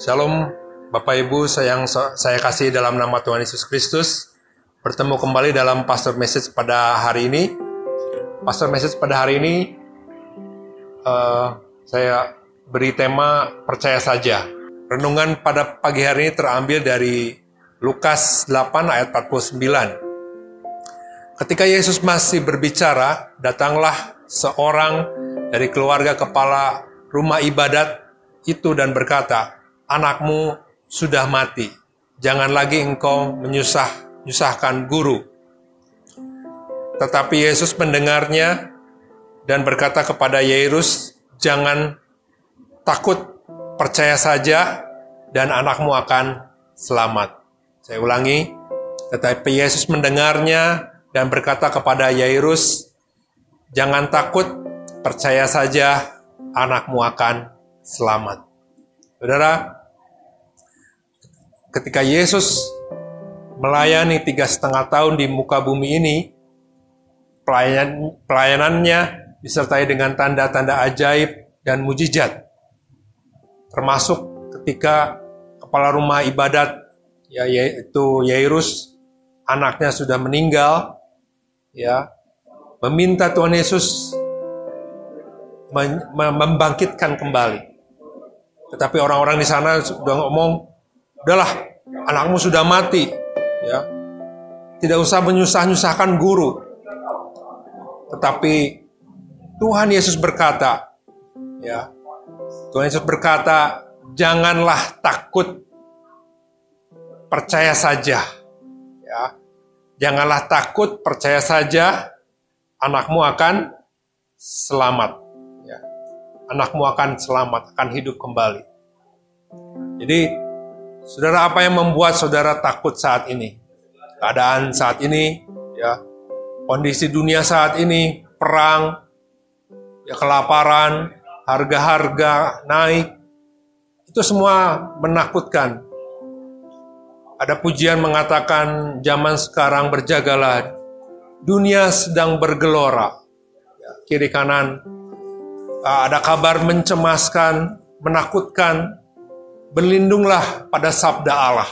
Shalom Bapak Ibu yang saya kasih dalam nama Tuhan Yesus Kristus. Bertemu kembali dalam Pastor Message pada hari ini. Pastor Message pada hari ini uh, saya beri tema percaya saja. Renungan pada pagi hari ini terambil dari Lukas 8 ayat 49. Ketika Yesus masih berbicara, datanglah seorang dari keluarga kepala rumah ibadat itu dan berkata, anakmu sudah mati. Jangan lagi engkau menyusah, menyusahkan guru. Tetapi Yesus mendengarnya dan berkata kepada Yairus, jangan takut, percaya saja dan anakmu akan selamat. Saya ulangi, tetapi Yesus mendengarnya dan berkata kepada Yairus, jangan takut, percaya saja anakmu akan selamat. Saudara, ketika Yesus melayani tiga setengah tahun di muka bumi ini, pelayanan, pelayanannya disertai dengan tanda-tanda ajaib dan mujizat. Termasuk ketika kepala rumah ibadat ya yaitu Yairus anaknya sudah meninggal ya meminta Tuhan Yesus membangkitkan kembali. Tetapi orang-orang di sana sudah ngomong udahlah anakmu sudah mati ya. Tidak usah menyusah-nyusahkan guru. Tetapi Tuhan Yesus berkata ya Tuhan Yesus berkata janganlah takut percaya saja. Ya janganlah takut percaya saja anakmu akan selamat. Ya anakmu akan selamat akan hidup kembali. Jadi Saudara, apa yang membuat saudara takut saat ini? Keadaan saat ini, ya, kondisi dunia saat ini, perang, ya kelaparan, harga-harga naik, itu semua menakutkan. Ada pujian mengatakan zaman sekarang berjagalah, dunia sedang bergelora. Ya, kiri kanan, ada kabar mencemaskan, menakutkan, Berlindunglah pada sabda Allah.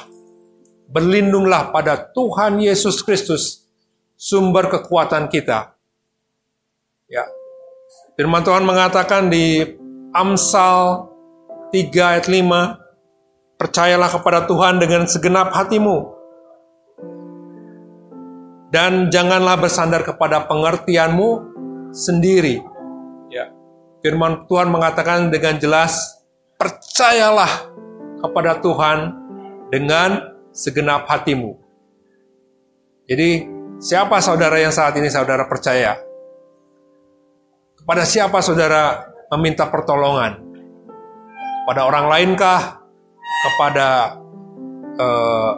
Berlindunglah pada Tuhan Yesus Kristus, sumber kekuatan kita. Ya. Firman Tuhan mengatakan di Amsal 3 ayat 5, percayalah kepada Tuhan dengan segenap hatimu. Dan janganlah bersandar kepada pengertianmu sendiri. Ya. Firman Tuhan mengatakan dengan jelas, percayalah kepada Tuhan dengan segenap hatimu. Jadi, siapa saudara yang saat ini saudara percaya? Kepada siapa saudara meminta pertolongan? Pada orang lainkah? Kepada eh,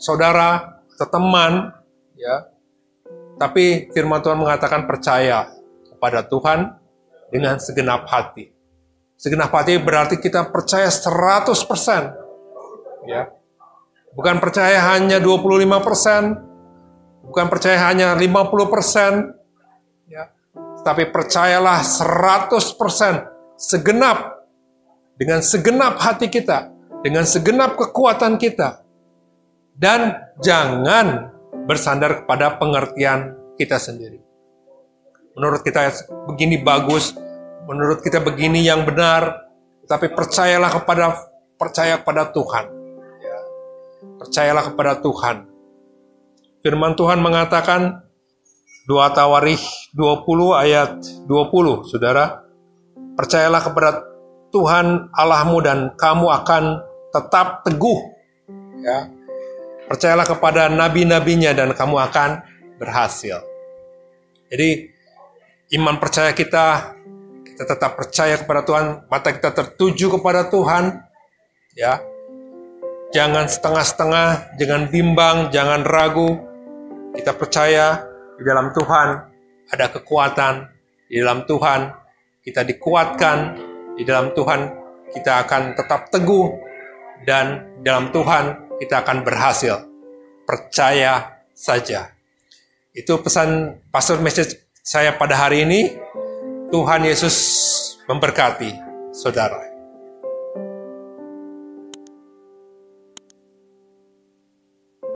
saudara atau teman? Ya. Tapi firman Tuhan mengatakan percaya kepada Tuhan dengan segenap hati. Segenap hati berarti kita percaya 100%. Ya. Bukan percaya hanya 25%, bukan percaya hanya 50%, ya. Tapi percayalah 100% segenap dengan segenap hati kita, dengan segenap kekuatan kita. Dan jangan bersandar kepada pengertian kita sendiri. Menurut kita begini bagus, menurut kita begini yang benar, tapi percayalah kepada percaya kepada Tuhan. Ya. Percayalah kepada Tuhan. Firman Tuhan mengatakan 2 Tawarikh 20 ayat 20, Saudara. Percayalah kepada Tuhan Allahmu dan kamu akan tetap teguh. Ya. Percayalah kepada nabi-nabinya dan kamu akan berhasil. Jadi iman percaya kita kita tetap percaya kepada Tuhan, mata kita tertuju kepada Tuhan, ya. Jangan setengah-setengah, jangan bimbang, jangan ragu. Kita percaya di dalam Tuhan ada kekuatan, di dalam Tuhan kita dikuatkan, di dalam Tuhan kita akan tetap teguh, dan dalam Tuhan kita akan berhasil. Percaya saja. Itu pesan pastor message saya pada hari ini. Tuhan Yesus memberkati saudara.